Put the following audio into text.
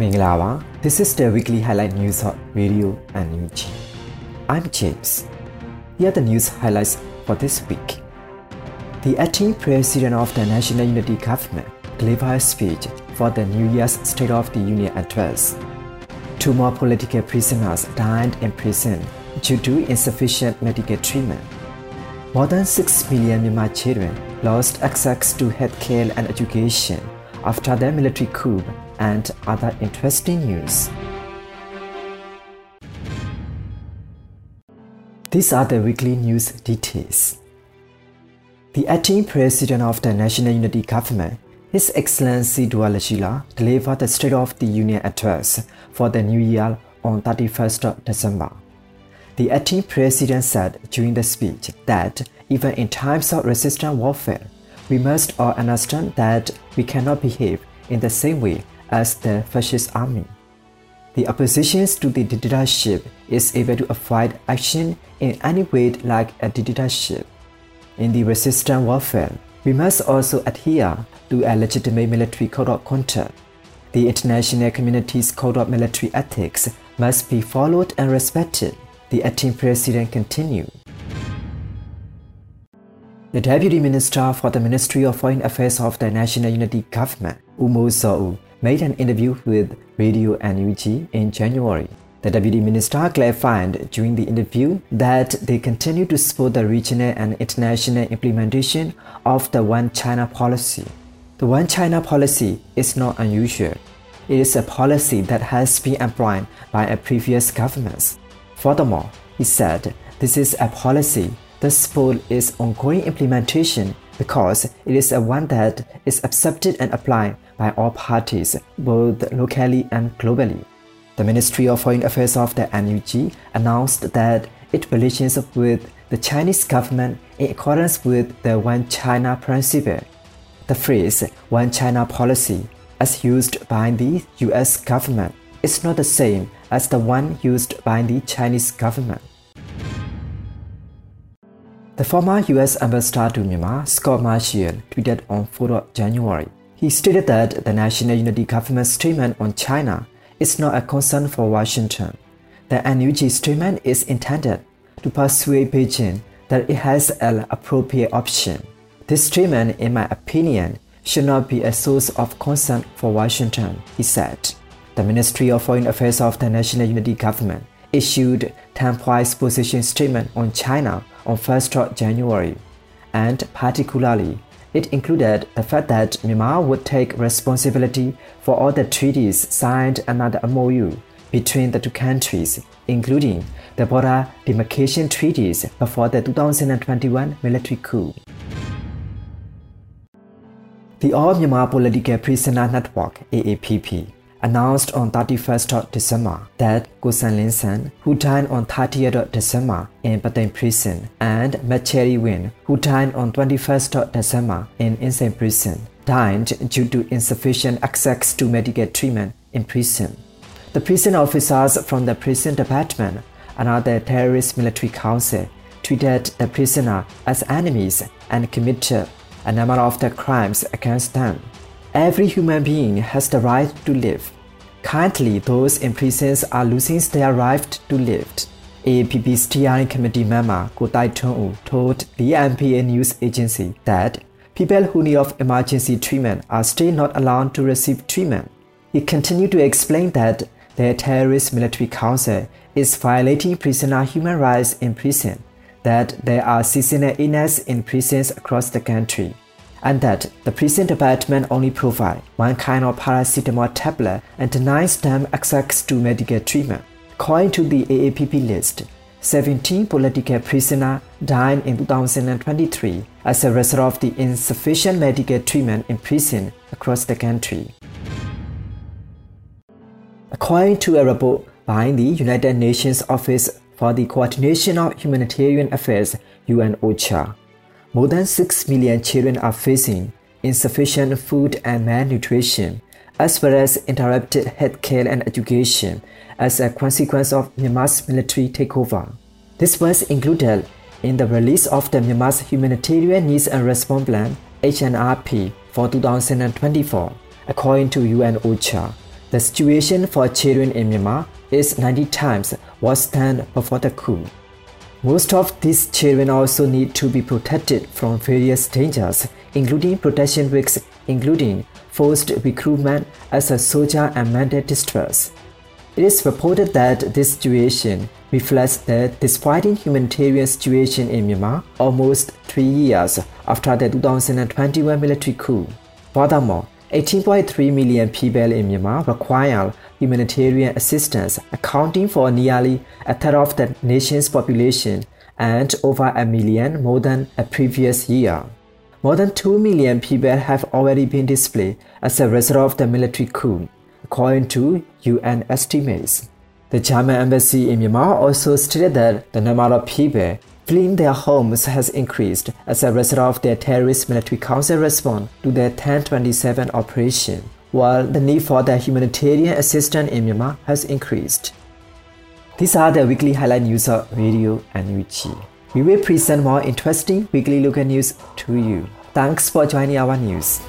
မင်္ဂလာပါ This is the weekly highlight news of Radio and UG I'm James Here are the news highlights for this week The acting president of the National Unity Government delivered a speech for the New Year's State of the Union address Two more political prisoners died in prison due to insufficient medical treatment More than 6 million Myanmar children lost access to healthcare and education after the military coup and other interesting news. These are the weekly news details. The acting president of the National Unity Government, His Excellency Duwa Lashi La, delivered the State of the Union address for the new year on 31st December. The acting president said during the speech that even in times of resistance warfare, we must all understand that we cannot behave in the same way as the fascist army. The opposition to the dictatorship is able to avoid action in any way like a dictatorship. In the resistance warfare, we must also adhere to a legitimate military code of conduct. The international community's code of military ethics must be followed and respected. The acting president continued. The Deputy Minister for the Ministry of Foreign Affairs of the National Unity Government, Umo Zau, made an interview with Radio NUG in January. The Deputy Minister clarified during the interview that they continue to support the regional and international implementation of the One China policy. The One China policy is not unusual. It is a policy that has been applied by a previous governments. Furthermore, he said this is a policy the support is ongoing implementation because it is a one that is accepted and applied by all parties, both locally and globally. The Ministry of Foreign Affairs of the NUG announced that its relations with the Chinese government in accordance with the One China principle. The phrase One China policy, as used by the US government, is not the same as the one used by the Chinese government. The former US Ambassador to Myanmar, Scot Marciel, tweeted on 4 January. He stated that the National Unity Government statement on China is not a concern for Washington. The NUG statement is intended to persuade Beijing that it has an appropriate option. This statement, in my opinion, should not be a source of concern for Washington, he said. The Ministry of Foreign Affairs of the National Unity Government issued 10-point position statement on China on 1st January, and particularly, it included the fact that Myanmar would take responsibility for all the treaties signed under the MOU between the two countries, including the border demarcation treaties before the 2021 military coup. The All Myanmar Political Prisoner Network AAPP announced on 31st December that Gosan Lin San, who died on 30th December in Pathein prison, and Macheri Win, who died on 21st December in Insein prison, died due to insufficient access to medical treatment in prison. The prison officers from the prison department and the terrorist military council treated the prisoner as enemies and committed a number of the crimes against them. Every human being has the right to live. Currently, those in prisons are losing their right to live. AAPP steering committee member Kotai Tong told the MPA news agency that people who need of emergency treatment are still not allowed to receive treatment. He continued to explain that the terrorist military council is violating prisoner human rights in prison, that there are seasonal illness in prisons across the country, and that the prison department only provide one kind of paracetamol tablet and denies them access to medical treatment. According to the AAPP list, 17 political prisoners died in 2023 as a result of the insufficient medical treatment in prison across the country. According to a report by the United Nations Office for the Coordination of Humanitarian Affairs, UN OCHA, more than 6 million children are facing insufficient food and malnutrition, as well as interrupted healthcare and education as a consequence of Myanmar's military takeover. This was included in the release of the Myanmar's Humanitarian Needs and Response Plan HNRP for 2024. According to UN OCHA, the situation for children in Myanmar is 90 times worse than before the coup. Most of these children also need to be protected from various dangers, including protection risks, including forced recruitment as a soldier and mental distress. It is reported that this situation reflects the disquieting humanitarian situation in Myanmar almost three years after the 2021 military coup. Furthermore, 18.3 million people in Myanmar require humanitarian assistance, accounting for nearly a third of the nation's population and over a million more than a previous year. More than 2 million people have already been displaced as a result of the military coup, according to UN estimates. The German embassy in Myanmar also stated that the number of people fleeing their homes has increased as a result of their terrorist military council response to the 1027 operation, while the need for the humanitarian assistance in Myanmar has increased. These are the weekly highlight news of Radio NUG. We will present more interesting weekly local news to you. Thanks for joining our news.